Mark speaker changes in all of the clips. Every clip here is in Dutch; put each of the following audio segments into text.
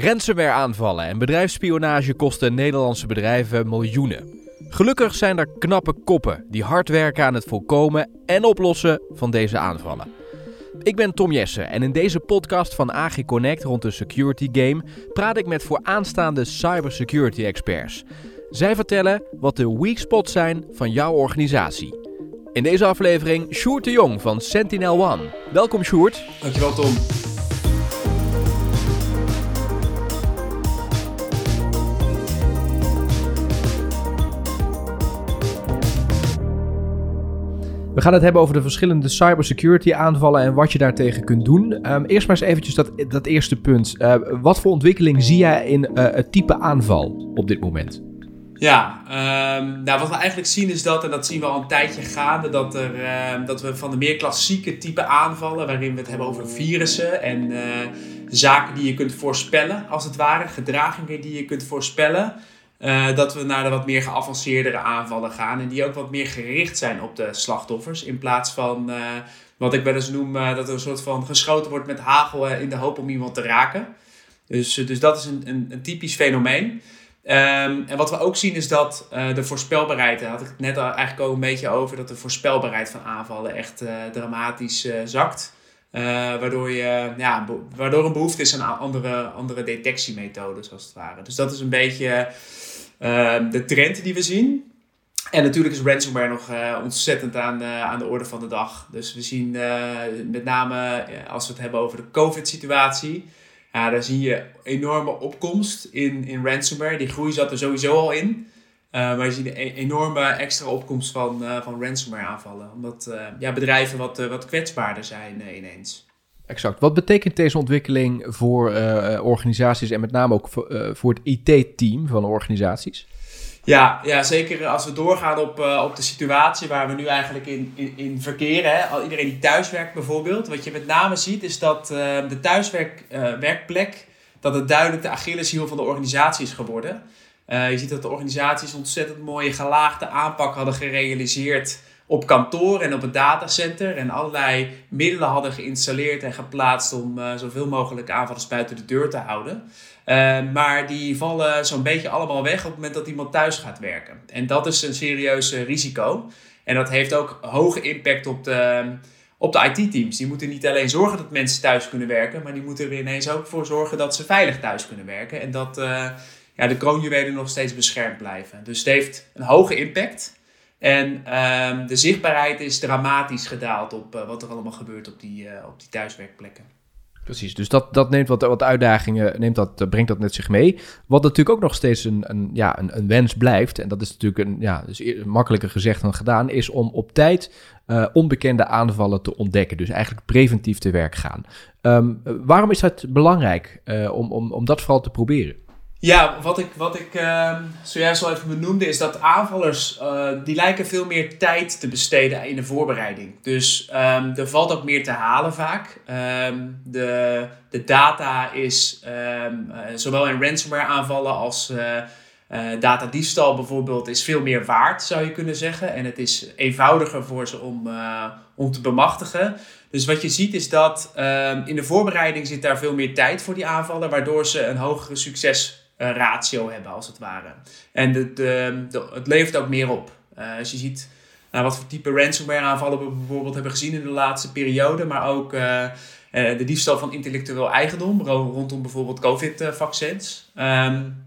Speaker 1: Ransomware-aanvallen en bedrijfsspionage kosten Nederlandse bedrijven miljoenen. Gelukkig zijn er knappe koppen die hard werken aan het voorkomen en oplossen van deze aanvallen. Ik ben Tom Jessen en in deze podcast van AG Connect rond de security game praat ik met vooraanstaande cybersecurity experts. Zij vertellen wat de weak spots zijn van jouw organisatie. In deze aflevering Sjoerd de Jong van Sentinel One. Welkom Sjoerd.
Speaker 2: Dankjewel Tom.
Speaker 1: We gaan het hebben over de verschillende cybersecurity aanvallen en wat je daartegen kunt doen. Ehm, eerst maar eens eventjes dat, dat eerste punt. Uh, wat voor ontwikkeling zie jij in uh, het type aanval op dit moment?
Speaker 2: Ja, um, nou wat we eigenlijk zien is dat, en dat zien we al een tijdje gaande, dat, er, uh, dat we van de meer klassieke type aanvallen, waarin we het hebben over virussen en zaken die je kunt voorspellen, als het ware, gedragingen die je kunt voorspellen, uh, dat we naar de wat meer geavanceerdere aanvallen gaan. En die ook wat meer gericht zijn op de slachtoffers. In plaats van uh, wat ik wel eens noem, uh, dat er een soort van geschoten wordt met hagel in de hoop om iemand te raken. Dus, dus dat is een, een, een typisch fenomeen. Um, en wat we ook zien is dat de voorspelbaarheid, daar had ik het net al eigenlijk ook een beetje over, dat de voorspelbaarheid van aanvallen echt dramatisch zakt. Waardoor, je, ja, waardoor een behoefte is aan andere, andere detectiemethodes, als het ware. Dus dat is een beetje de trend die we zien. En natuurlijk is ransomware nog uh, ontzettend aan, aan de orde van de dag. Dus we zien met name als we het hebben over de COVID-situatie. Ja, daar zie je enorme opkomst in, in ransomware. Die groei zat er sowieso al in. Maar je ziet een enorme extra opkomst van, van ransomware aanvallen. Omdat ja, bedrijven wat, wat kwetsbaarder zijn ineens.
Speaker 1: Exact. Wat betekent deze ontwikkeling voor organisaties en met name ook voor, voor het IT-team van organisaties?
Speaker 2: Ja, ja, zeker als we doorgaan op, op de situatie waar we nu eigenlijk in, in, in verkeren. Hè. Iedereen die thuiswerkt bijvoorbeeld. Wat je met name ziet is dat de thuiswerkplek, dat het duidelijk de Achilleshiel van de organisatie is geworden. Je ziet dat de organisaties ontzettend mooie gelaagde aanpak hadden gerealiseerd op kantoor en op het datacenter. En allerlei middelen hadden geïnstalleerd en geplaatst om uh, zoveel mogelijk aanvallers buiten de deur te houden. Uh, maar die vallen zo'n beetje allemaal weg op het moment dat iemand thuis gaat werken. En dat is een serieus risico. En dat heeft ook hoge impact op de, op de IT-teams. Die moeten niet alleen zorgen dat mensen thuis kunnen werken, maar die moeten er ineens ook voor zorgen dat ze veilig thuis kunnen werken. En dat ja, de kroonjuwelen nog steeds beschermd blijven. Dus het heeft een hoge impact. En um, de zichtbaarheid is dramatisch gedaald op uh, wat er allemaal gebeurt op die, uh, op die thuiswerkplekken.
Speaker 1: Precies, dus dat, dat neemt wat, wat uitdagingen, neemt dat, brengt dat met zich mee. Wat natuurlijk ook nog steeds een, een, ja, een, een wens blijft, en dat is natuurlijk een, ja, dus makkelijker gezegd dan gedaan, is om op tijd onbekende aanvallen te ontdekken. Dus eigenlijk preventief te werk gaan. Um, waarom is dat belangrijk om, om, om dat vooral te proberen?
Speaker 2: Ja, wat ik, wat ik uh, zojuist al even benoemde is dat aanvallers uh, die lijken veel meer tijd te besteden in de voorbereiding. Dus um, er valt ook meer te halen vaak. Um, de, de data is uh, zowel in ransomware aanvallen als uh, datadiefstal bijvoorbeeld is veel meer waard zou je kunnen zeggen. En het is eenvoudiger voor ze om, om te bemachtigen. Dus wat je ziet is dat in de voorbereiding zit daar veel meer tijd voor die aanvallen, waardoor ze een hogere succes ratio hebben, als het ware. En de, de, het levert ook meer op. Uh, als je ziet nou, wat voor type ransomware aanvallen we bijvoorbeeld hebben gezien in de laatste periode, maar ook uh, de diefstal van intellectueel eigendom rondom bijvoorbeeld COVID-vaccins. Um,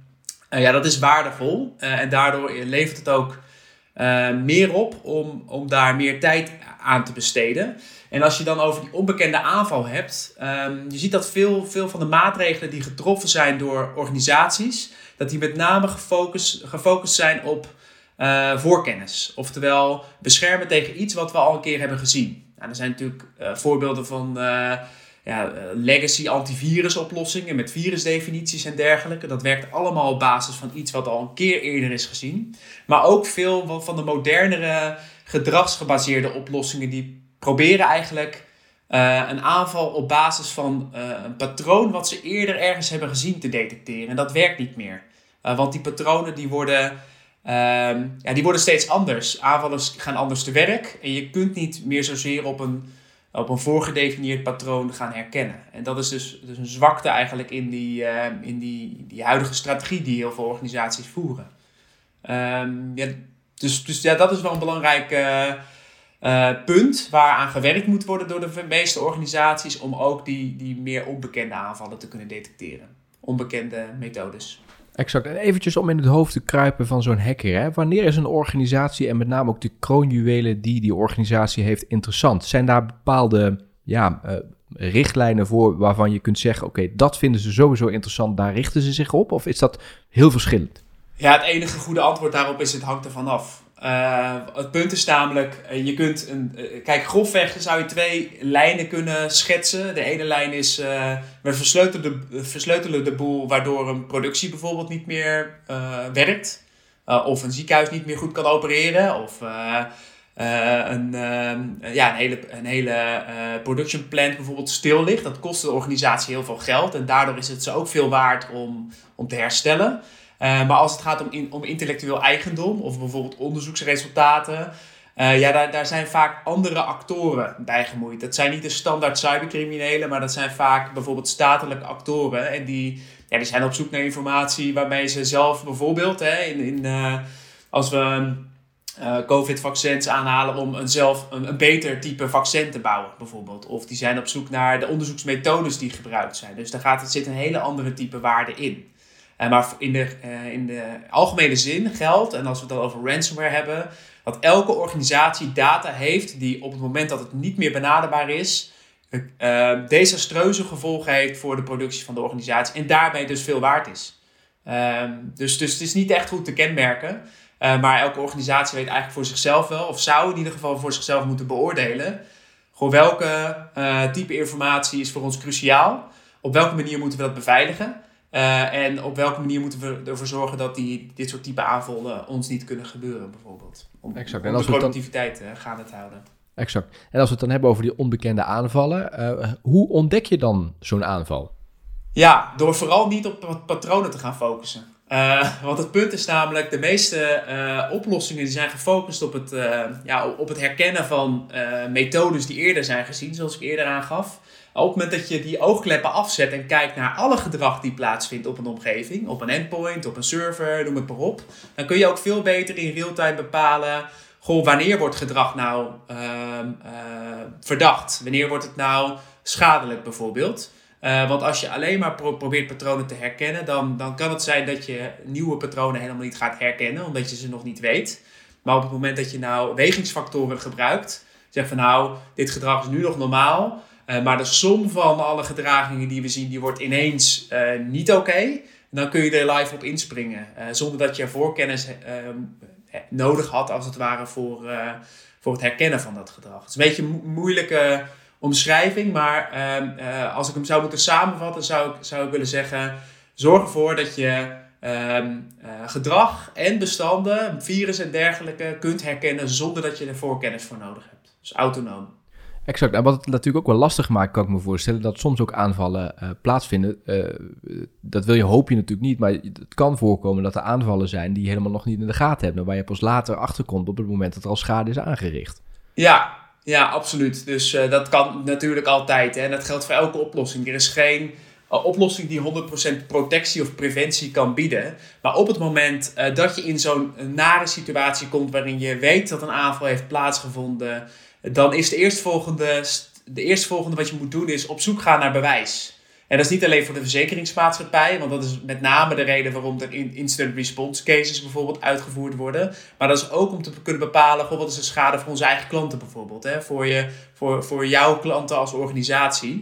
Speaker 2: ja, dat is waardevol en daardoor levert het ook meer op om, om daar meer tijd aan te besteden. En als je dan over die onbekende aanval hebt, um, je ziet dat veel, veel van de maatregelen die getroffen zijn door organisaties, dat die met name gefocust, gefocust zijn op uh, voorkennis. Oftewel beschermen tegen iets wat we al een keer hebben gezien. Nou, er zijn natuurlijk uh, voorbeelden van ja, legacy antivirusoplossingen met virusdefinities en dergelijke. Dat werkt allemaal op basis van iets wat al een keer eerder is gezien. Maar ook veel van de modernere gedragsgebaseerde oplossingen die proberen eigenlijk uh, een aanval op basis van uh, een patroon wat ze eerder ergens hebben gezien te detecteren. En dat werkt niet meer. Want die patronen die worden, ehm, ja, die worden steeds anders. Aanvallers gaan anders te werk. En je kunt niet meer zozeer op een op een voorgedefinieerd patroon gaan herkennen. En dat is dus, dus een zwakte eigenlijk in, die, uh, in die, die huidige strategie die heel veel organisaties voeren. Um, ja, dus, dus ja, dat is wel een belangrijk uh, punt waaraan gewerkt moet worden door de meeste organisaties om ook die, die meer onbekende aanvallen te kunnen detecteren. Onbekende methodes.
Speaker 1: Exact. En eventjes om in het hoofd te kruipen van zo'n hacker. Hè? Wanneer is een organisatie en met name ook de kroonjuwelen die die organisatie heeft interessant? Zijn daar bepaalde ja, uh, richtlijnen voor waarvan je kunt zeggen: oké, dat vinden ze sowieso interessant, daar richten ze zich op? Of is dat heel verschillend?
Speaker 2: Ja, het enige goede antwoord daarop is: het hangt ervan af. Uh, het punt is namelijk, uh, je kunt een. Uh, kijk, grofweg zou je twee lijnen kunnen schetsen. De ene lijn is, we versleutelen de, versleutelen de boel waardoor een productie bijvoorbeeld niet meer werkt. of een ziekenhuis niet meer goed kan opereren. Of een, ja, een hele, een hele production plant bijvoorbeeld stil ligt. Dat kost de organisatie heel veel geld. En daardoor is het ze ook veel waard om, om te herstellen. Uh, maar als het gaat om, om intellectueel eigendom of bijvoorbeeld onderzoeksresultaten, uh, ja, daar, daar zijn vaak andere actoren bij gemoeid. Dat zijn niet de standaard cybercriminelen, maar dat zijn vaak bijvoorbeeld statelijke actoren. En die, ja, die zijn op zoek naar informatie waarmee ze zelf bijvoorbeeld, hè, in, in, uh, als we COVID-vaccins aanhalen om een, zelf een, beter type vaccin te bouwen, bijvoorbeeld. Of die zijn op zoek naar de onderzoeksmethodes die gebruikt zijn. Dus daar gaat, zit een hele andere type waarde in. Uh, maar in de, uh, in de algemene zin geldt, en als we het dan over ransomware hebben, dat elke organisatie data heeft die op het moment dat het niet meer benaderbaar is, uh, desastreuze gevolgen heeft voor de productie van de organisatie en daarbij dus veel waard is. Ehm, dus, dus het is niet echt goed te kenmerken, maar elke organisatie weet eigenlijk voor zichzelf wel, of zou in ieder geval voor zichzelf moeten beoordelen, gewoon welke type informatie is voor ons cruciaal, op welke manier moeten we dat beveiligen. Uh, en op welke manier moeten we ervoor zorgen dat die, dit soort type aanvallen ons niet kunnen gebeuren, bijvoorbeeld. Om, exact. En als de productiviteit dan... gaande te houden.
Speaker 1: Exact. En als we het dan hebben over die onbekende aanvallen, uh, hoe ontdek je dan zo'n aanval?
Speaker 2: Ja, door vooral niet op patronen te gaan focussen. Uh, want het punt is namelijk, de meeste oplossingen die zijn gefocust op het, ja, op het herkennen van methodes die eerder zijn gezien, zoals ik eerder aangaf. Op het moment dat je die oogkleppen afzet en kijkt naar alle gedrag die plaatsvindt op een omgeving, op een endpoint, op een server, noem het maar op, dan kun je ook veel beter in real-time bepalen, goh, wanneer wordt gedrag nou uh, uh, verdacht? Wanneer wordt het nou schadelijk bijvoorbeeld? Uh, want als je alleen maar pro probeert patronen te herkennen, dan, dan kan het zijn dat je nieuwe patronen helemaal niet gaat herkennen, omdat je ze nog niet weet. Maar op het moment dat je nou wegingsfactoren gebruikt, zeg van nou, dit gedrag is nu nog normaal, uh, maar de som van alle gedragingen die we zien, die wordt ineens uh, niet oké. Dan kun je er live op inspringen. Uh, zonder dat je voorkennis ehm, nodig had, als het ware, voor, voor het herkennen van dat gedrag. Het is een beetje een moeilijke omschrijving, maar ehm, als ik hem zou moeten samenvatten, zou ik, zou ik willen zeggen: zorg ervoor dat je ehm, gedrag en bestanden, virus en dergelijke, kunt herkennen zonder dat je er voorkennis voor nodig hebt. Dus autonoom.
Speaker 1: Exact. En wat het natuurlijk ook wel lastig maakt, kan ik me voorstellen, dat soms ook aanvallen uh, plaatsvinden. Uh, dat wil je, hoop je natuurlijk niet, maar het kan voorkomen dat er aanvallen zijn die je helemaal nog niet in de gaten hebt. Waar je pas later achterkomt op het moment dat er al schade is aangericht.
Speaker 2: Ja, ja absoluut. Dus uh, dat kan natuurlijk altijd. Hè. En dat geldt voor elke oplossing. Er is geen oplossing die 100% protectie of preventie kan bieden. Maar op het moment dat je in zo'n nare situatie komt waarin je weet dat een aanval heeft plaatsgevonden dan is de eerstvolgende, de eerstvolgende wat je moet doen is op zoek gaan naar bewijs. En dat is niet alleen voor de verzekeringsmaatschappij, want dat is met name de reden waarom er incident response cases bijvoorbeeld uitgevoerd worden. Maar dat is ook om te kunnen bepalen, wat is de schade voor onze eigen klanten bijvoorbeeld. Hè? Voor, je, voor, voor jouw klanten als organisatie.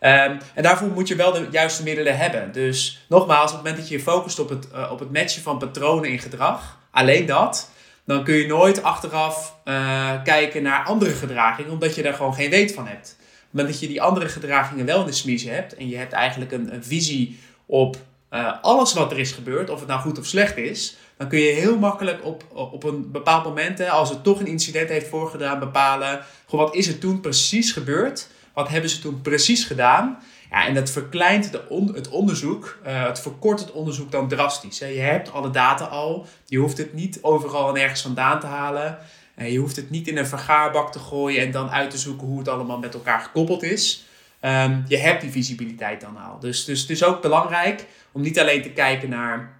Speaker 2: Um, en daarvoor moet je wel de juiste middelen hebben. Dus nogmaals, op het moment dat je je focust op het, uh, op het matchen van patronen in gedrag, alleen dat, dan kun je nooit achteraf uh, kijken naar andere gedragingen, omdat je daar gewoon geen weet van hebt. Maar dat je die andere gedragingen wel in de smiezen hebt en je hebt eigenlijk een, een visie op uh, alles wat er is gebeurd, of het nou goed of slecht is, dan kun je heel makkelijk op, op een bepaald moment, als het toch een incident heeft voorgedaan, bepalen, goh, wat is er toen precies gebeurd? Wat hebben ze toen precies gedaan? Ja, en dat verkleint de het onderzoek, uh, het verkort het onderzoek dan drastisch. Hè. Je hebt alle data al, je hoeft het niet overal en ergens vandaan te halen. je hoeft het niet in een vergaarbak te gooien en dan uit te zoeken hoe het allemaal met elkaar gekoppeld is. Ehm, je hebt die visibiliteit dan al. Dus, dus het is ook belangrijk om niet alleen te kijken naar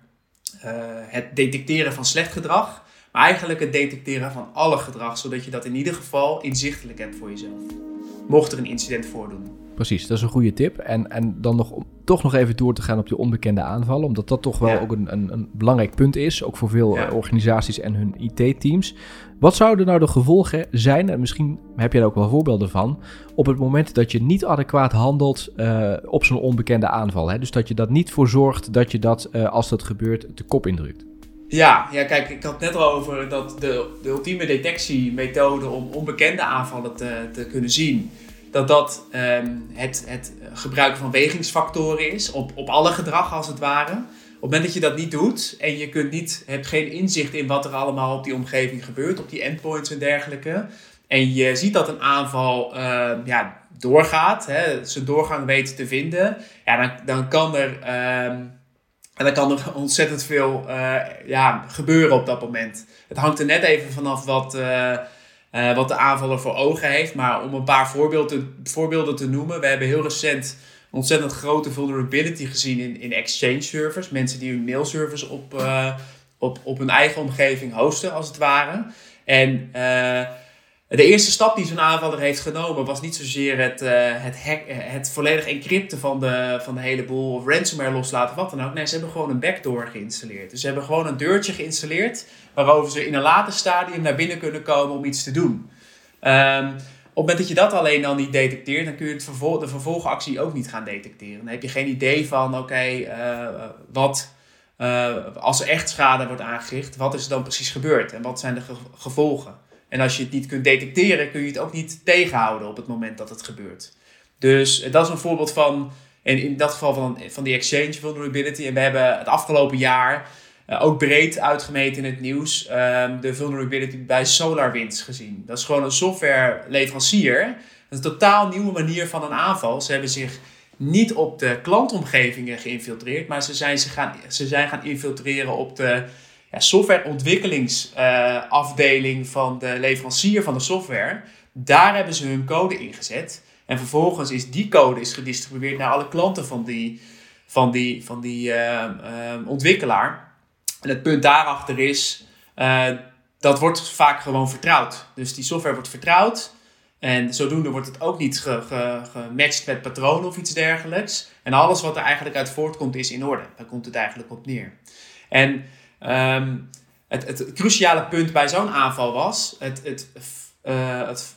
Speaker 2: eh, het detecteren van slecht gedrag, maar eigenlijk het detecteren van alle gedrag, zodat je dat in ieder geval inzichtelijk hebt voor jezelf. Mocht er een incident voordoen.
Speaker 1: Precies, dat is een goede tip. En, en dan nog, toch nog even door te gaan op die onbekende aanvallen, omdat dat toch wel ook een, een, een, belangrijk punt is, ook voor veel organisaties en hun IT-teams. Wat zouden nou de gevolgen zijn, en misschien heb je daar ook wel voorbeelden van, op het moment dat je niet adequaat handelt uh, op zo'n onbekende aanval? Hè? Dus dat je dat niet voor zorgt dat je dat, uh, als dat gebeurt, de kop indrukt.
Speaker 2: Ja, ja, kijk, ik had het net al over dat de, de ultieme detectiemethode om onbekende aanvallen te, te kunnen zien, dat dat um, het, het gebruiken van wegingsfactoren is, op, op alle gedrag als het ware. Op het moment dat je dat niet doet en je kunt niet, hebt geen inzicht in wat er allemaal op die omgeving gebeurt, op die endpoints en dergelijke, en je ziet dat een aanval uh, ja, doorgaat, hè, zijn doorgang weet te vinden, ja, dan, dan kan er. En dan kan er ontzettend veel uh, ja, gebeuren op dat moment. Het hangt er net even vanaf wat, uh, uh, wat de aanvaller voor ogen heeft. Maar om een paar voorbeelden, voorbeelden te noemen. We hebben heel recent een ontzettend grote vulnerability gezien in, in Exchange servers. Mensen die hun mailservers op, op, op hun eigen omgeving hosten, als het ware. En de eerste stap die zo'n aanvaller heeft genomen was niet zozeer het, het, hack, eh, het volledig encrypten van de, van de hele boel of ransomware loslaten, wat dan ook. Nee, ze hebben gewoon een backdoor geïnstalleerd. Dus ze hebben gewoon een deurtje geïnstalleerd waarover ze in een later stadium naar binnen kunnen komen om iets te doen. Um, op het moment dat je dat alleen dan niet detecteert, dan kun je het de vervolgactie ook niet gaan detecteren. Dan heb je geen idee van, oké, uh, wat uh, als er echt schade wordt aangericht, wat is er dan precies gebeurd en wat zijn de ge gevolgen? En als je het niet kunt detecteren, kun je het ook niet tegenhouden op het moment dat het gebeurt. Dus eh, dat is een voorbeeld van, en in dat geval van, van die exchange vulnerability. En we hebben het afgelopen jaar uh, ook breed uitgemeten in het nieuws um, de vulnerability bij SolarWinds gezien. Dat is gewoon een softwareleverancier. Een totaal nieuwe manier van een aanval. Ze hebben zich niet op de klantomgevingen geïnfiltreerd, maar ze zijn, ze gaan, ze zijn gaan infiltreren op de ja, softwareontwikkelingsafdeling uh, van de leverancier van de software. Daar hebben ze hun code ingezet. En vervolgens is die code is gedistribueerd naar alle klanten van die, van die, van die uh, uh, ontwikkelaar. En het punt daarachter is, dat wordt vaak gewoon vertrouwd. Dus die software wordt vertrouwd. En zodoende wordt het ook niet ge, ge, gematcht met patronen of iets dergelijks. En alles wat er eigenlijk uit voortkomt is in orde. Daar komt het eigenlijk op neer. En Um, het, het, cruciale punt bij zo'n aanval was, het, het, uh, het,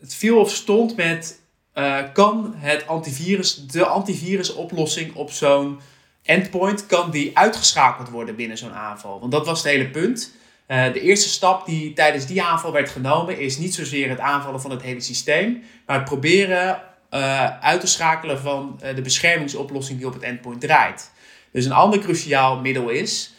Speaker 2: het, viel of stond met, uh, kan het antivirus, de antivirusoplossing op zo'n endpoint, kan die uitgeschakeld worden binnen zo'n aanval? Want dat was het hele punt. Uh, de eerste stap die tijdens die aanval werd genomen, is niet zozeer het aanvallen van het hele systeem, maar het proberen uit te schakelen van de beschermingsoplossing die op het endpoint draait. Dus een ander cruciaal middel is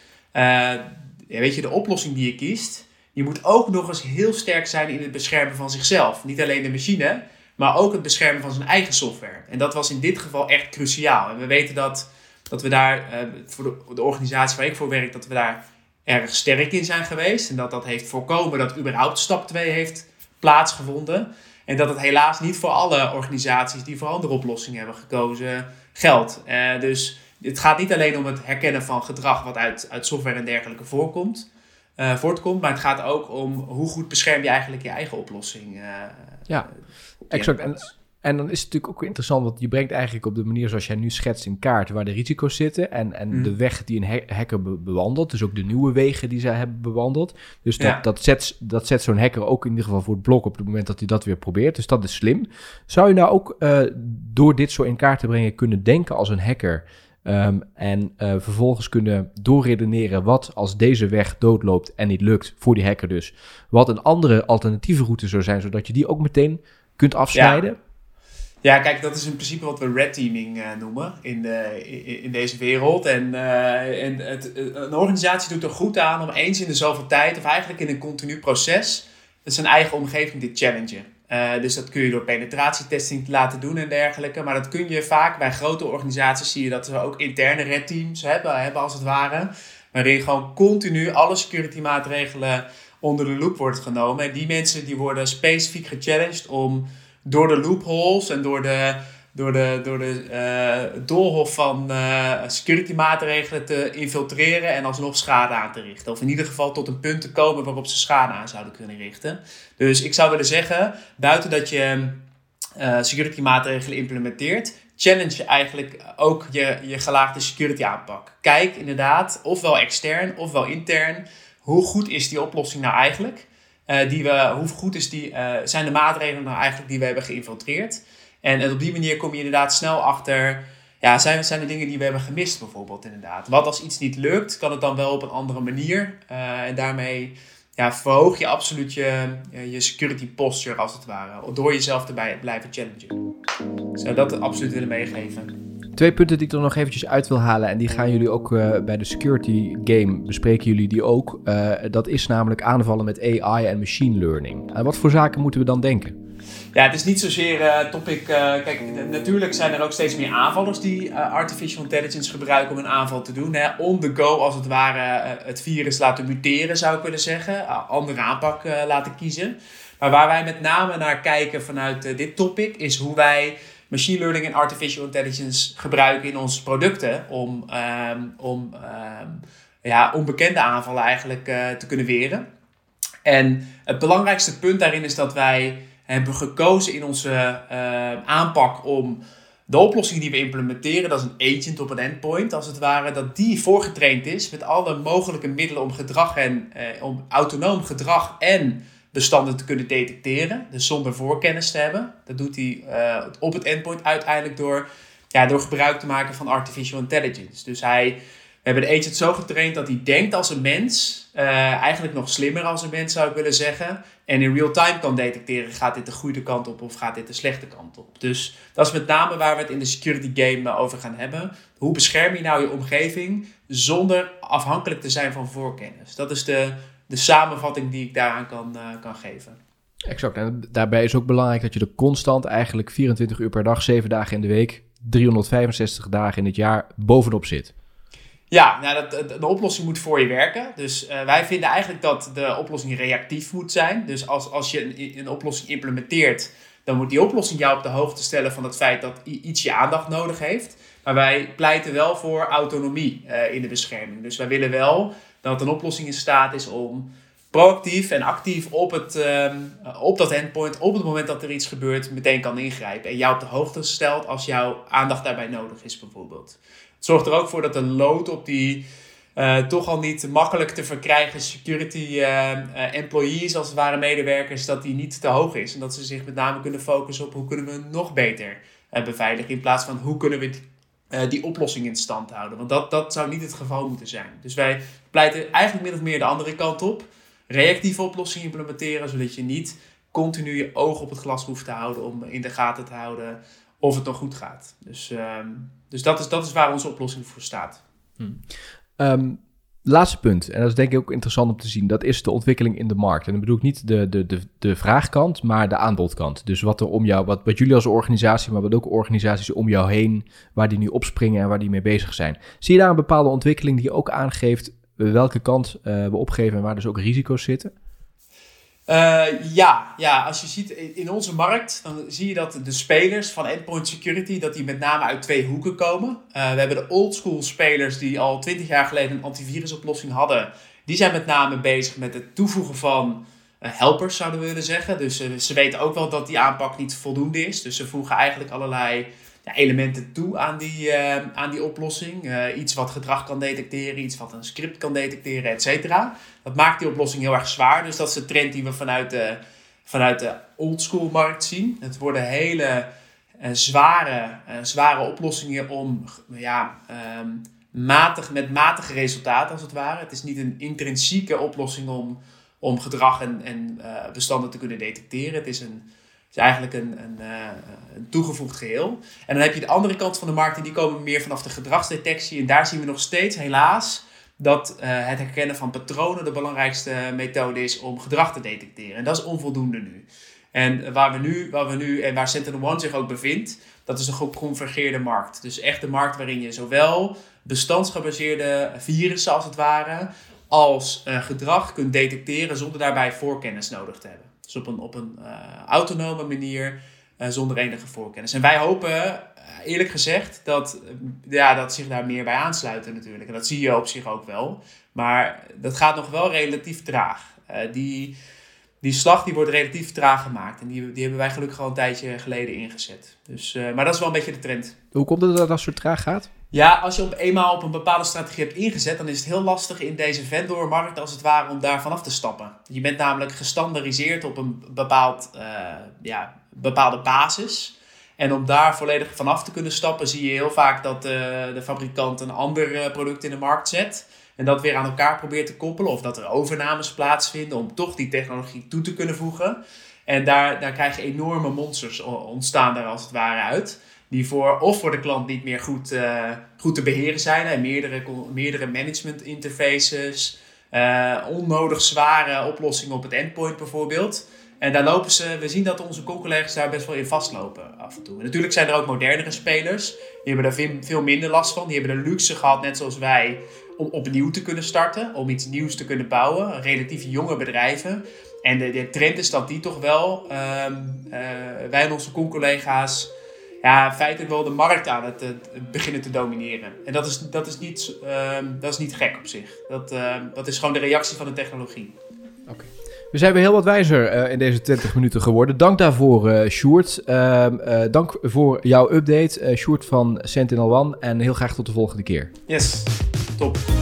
Speaker 2: weet je, de oplossing die je kiest, je moet ook nog eens heel sterk zijn in het beschermen van zichzelf. Niet alleen de machine, maar ook het beschermen van zijn eigen software. En dat was in dit geval echt cruciaal. En we weten dat, dat we daar, uh, voor de, de, organisatie waar ik voor werk, dat we daar erg sterk in zijn geweest. En dat dat heeft voorkomen dat überhaupt stap 2 heeft plaatsgevonden. En dat het helaas niet voor alle organisaties die voor andere oplossingen hebben gekozen geldt. Uh, dus het gaat niet alleen om het herkennen van gedrag wat uit, uit software en dergelijke voorkomt, uh, voortkomt, maar het gaat ook om hoe goed bescherm je eigenlijk je eigen oplossing. Uh,
Speaker 1: ja, exact. En, en dan is het natuurlijk ook interessant, want je brengt eigenlijk op de manier zoals jij nu schetst in kaart waar de risico's zitten en, en mm. de weg die een hacker bewandelt, dus ook de nieuwe wegen die zij hebben bewandeld. Dus dat, ja. dat zet, dat zet zo'n hacker ook in ieder geval voor het blok op het moment dat hij dat weer probeert. Dus dat is slim. Zou je nou ook uh, door dit zo in kaart te brengen kunnen denken als een hacker? Um, en uh, vervolgens kunnen doorredeneren wat als deze weg doodloopt en niet lukt, voor die hacker dus, wat een andere alternatieve route zou zijn, zodat je die ook meteen kunt afsnijden.
Speaker 2: Ja. Ja kijk, dat is in principe wat we red teaming uh, noemen in, in, in, deze wereld. En, uh, en het, een organisatie doet er goed aan om eens in de zoveel tijd, of eigenlijk in een continu proces, zijn eigen omgeving te challengen. Dus dat kun je door penetratietesting laten doen en dergelijke. Maar dat kun je vaak bij grote organisaties zie je dat we ook interne red teams hebben, hebben als het ware. Waarin gewoon continu alle security maatregelen onder de loep wordt genomen. En die mensen die worden specifiek gechallenged om door de loopholes en door de, door de, door de uh, doolhof van uh, security maatregelen te infiltreren en alsnog schade aan te richten. Of in ieder geval tot een punt te komen waarop ze schade aan zouden kunnen richten. Dus ik zou willen zeggen, buiten dat je uh, security maatregelen implementeert, challenge je eigenlijk ook je, je gelaagde security aanpak. Kijk inderdaad, ofwel extern ofwel intern, hoe goed is die oplossing nou eigenlijk? Uh, die we, hoe goed is die, uh, zijn de maatregelen nou eigenlijk die we hebben geïnfiltreerd? En, en, op die manier kom je inderdaad snel achter, ja, zijn, zijn er dingen die we hebben gemist bijvoorbeeld inderdaad. Wat als iets niet lukt, kan het dan wel op een andere manier? En daarmee ja, verhoog je absoluut je, je security posture als het ware. Door jezelf erbij blijven challengen. Zou dat absoluut willen meegeven.
Speaker 1: Twee punten die ik er nog eventjes uit wil halen. En die gaan jullie ook uh, bij de security game bespreken jullie die ook. Uh, dat is namelijk aanvallen met AI en machine learning. Aan wat voor zaken moeten we dan denken?
Speaker 2: Ja, het is niet zozeer uh, topic. kijk, natuurlijk zijn er ook steeds meer aanvallers die artificial intelligence gebruiken om een aanval te doen. Hè. On the go, als het ware, het virus laten muteren, zou ik willen zeggen. andere aanpak laten kiezen. Maar waar wij met name naar kijken vanuit dit topic, is hoe wij machine learning en artificial intelligence gebruiken in onze producten om, um, om um, ja, onbekende aanvallen eigenlijk uh, te kunnen weren. En het belangrijkste punt daarin is dat wij hebben gekozen in onze uh, aanpak om de oplossing die we implementeren, dat is een agent op een endpoint als het ware, dat die voorgetraind is met alle mogelijke middelen om gedrag en uh, om autonoom gedrag en bestanden te kunnen detecteren. Dus zonder voorkennis te hebben. Dat doet hij uh, op het endpoint uiteindelijk door, ja, door gebruik te maken van artificial intelligence. Dus hij, we hebben de agent zo getraind dat hij denkt als een mens. Uh, eigenlijk nog slimmer als een mens zou ik willen zeggen. En in real time kan detecteren, gaat dit de goede kant op of gaat dit de slechte kant op. Dus dat is met name waar we het in de security game over gaan hebben. Hoe bescherm je nou je omgeving zonder afhankelijk te zijn van voorkennis? Dat is de, de samenvatting die ik daaraan kan, uh, kan geven.
Speaker 1: Exact. En daarbij is ook belangrijk dat je er constant eigenlijk 24 uur per dag, 7 dagen in de week, 365 dagen in het jaar bovenop zit.
Speaker 2: Ja, nou dat, de, de oplossing moet voor je werken. Dus uh, wij vinden eigenlijk dat de oplossing reactief moet zijn. Dus als, als je een, een oplossing implementeert, dan moet die oplossing jou op de hoogte stellen van het feit dat iets je aandacht nodig heeft. Maar wij pleiten wel voor autonomie uh, in de bescherming. Dus wij willen wel dat een oplossing in staat is om proactief en actief op, het, um, op dat endpoint, op het moment dat er iets gebeurt, meteen kan ingrijpen. En jou op de hoogte stelt als jouw aandacht daarbij nodig is, bijvoorbeeld. Het zorgt er ook voor dat de load op die uh, toch al niet makkelijk te verkrijgen security uh, uh, employees, als het ware medewerkers, dat die niet te hoog is. En dat ze zich met name kunnen focussen op hoe kunnen we nog beter beveiligen. In plaats van hoe kunnen we uh, die oplossing in stand houden. Want dat, dat zou niet het geval moeten zijn. Dus wij pleiten eigenlijk min of meer de andere kant op. Reactieve oplossingen implementeren, zodat je niet continu je oog op het glas hoeft te houden om in de gaten te houden of het nog goed gaat. Dus, uh, dus dat, is, dat is waar onze oplossing voor staat.
Speaker 1: Hmm. Um, Laatste punt, en dat is denk ik ook interessant om te zien, dat is de ontwikkeling in de markt. En dan bedoel ik niet de, de, de, de vraagkant, maar de aanbodkant. Dus wat er om jou, wat, wat jullie als organisatie, maar wat ook organisaties om jou heen, waar die nu opspringen en waar die mee bezig zijn. Zie je daar een bepaalde ontwikkeling die ook aangeeft welke kant uh, we opgeven en waar dus ook risico's zitten?
Speaker 2: Uh, ja, ja, als je ziet in onze markt, dan zie je dat de spelers van endpoint security, dat die met name uit twee hoeken komen. Uh, we hebben de oldschool spelers die al twintig jaar geleden een antivirusoplossing hadden. Die zijn met name bezig met het toevoegen van uh, helpers, zouden we willen zeggen. Dus ze weten ook wel dat die aanpak niet voldoende is. Dus ze voegen eigenlijk allerlei elementen toe aan die, aan die oplossing. iets wat gedrag kan detecteren, iets wat een script kan detecteren, et cetera. Dat maakt die oplossing heel erg zwaar. Dus dat is de trend die we vanuit de, vanuit de oldschool markt zien. Het worden hele uh, zware, zware oplossingen om ja, um, matig, met matige resultaten als het ware. Het is niet een intrinsieke oplossing om, om gedrag en, en bestanden te kunnen detecteren. Het is, een, is eigenlijk een, een, een, toegevoegd geheel. En dan heb je de andere kant van de markt en die komen meer vanaf de gedragsdetectie. En daar zien we nog steeds helaas dat uh, het herkennen van patronen de belangrijkste methode is om gedrag te detecteren. En dat is onvoldoende nu. En waar we nu, waar we nu en waar Sentinel One zich ook bevindt, dat is een geconvergeerde markt. Dus echt de markt waarin je zowel bestandsgebaseerde virussen als het ware, als gedrag kunt detecteren zonder daarbij voorkennis nodig te hebben. Dus op een, op een autonome manier zonder enige voorkennis. En wij hopen eerlijk gezegd dat, ja, dat zich daar meer bij aansluiten natuurlijk. En dat zie je op zich ook wel. Maar dat gaat nog wel relatief traag. die, die slag die wordt relatief traag gemaakt. En die, die hebben wij gelukkig al een tijdje geleden ingezet. Dus, maar dat is wel een beetje de trend.
Speaker 1: Hoe komt het dat dat zo traag gaat?
Speaker 2: Ja, als je op eenmaal op een bepaalde strategie hebt ingezet, dan is het heel lastig in deze vendormarkt als het ware om daar vanaf te stappen. Je bent namelijk gestandardiseerd op een bepaald, uh, ja, bepaalde basis. En om daar volledig vanaf te kunnen stappen, zie je heel vaak dat uh, de fabrikant een ander product in de markt zet en dat weer aan elkaar probeert te koppelen. Of dat er overnames plaatsvinden om toch die technologie toe te kunnen voegen. En daar, daar krijg je enorme monsters ontstaan daar als het ware uit. Die voor, of voor de klant niet meer goed, uh, goed te beheren zijn. En meerdere, meerdere management interfaces. Uh, onnodig zware oplossingen op het endpoint bijvoorbeeld. En daar lopen ze, we zien dat onze collega's daar best wel in vastlopen af en toe. Natuurlijk zijn er ook modernere spelers. Die hebben daar veel minder last van. Die hebben de luxe gehad, net zoals wij, om opnieuw te kunnen starten, om iets nieuws te kunnen bouwen. Relatief jonge bedrijven. En de, de trend is dat die toch wel, um, uh, wij en onze collega's ja, feitelijk wel de markt aan het, beginnen te domineren. En dat is, dat is, niet, um, dat is niet gek op zich. Dat, uh, dat is gewoon de reactie van de technologie.
Speaker 1: Oké. We zijn weer heel wat wijzer uh, in deze 20 minuten geworden. Dank daarvoor, uh, Sjoerd. Uh, dank voor jouw update, Sjoerd van Sentinel One. En heel graag tot de volgende keer.
Speaker 2: Yes, top.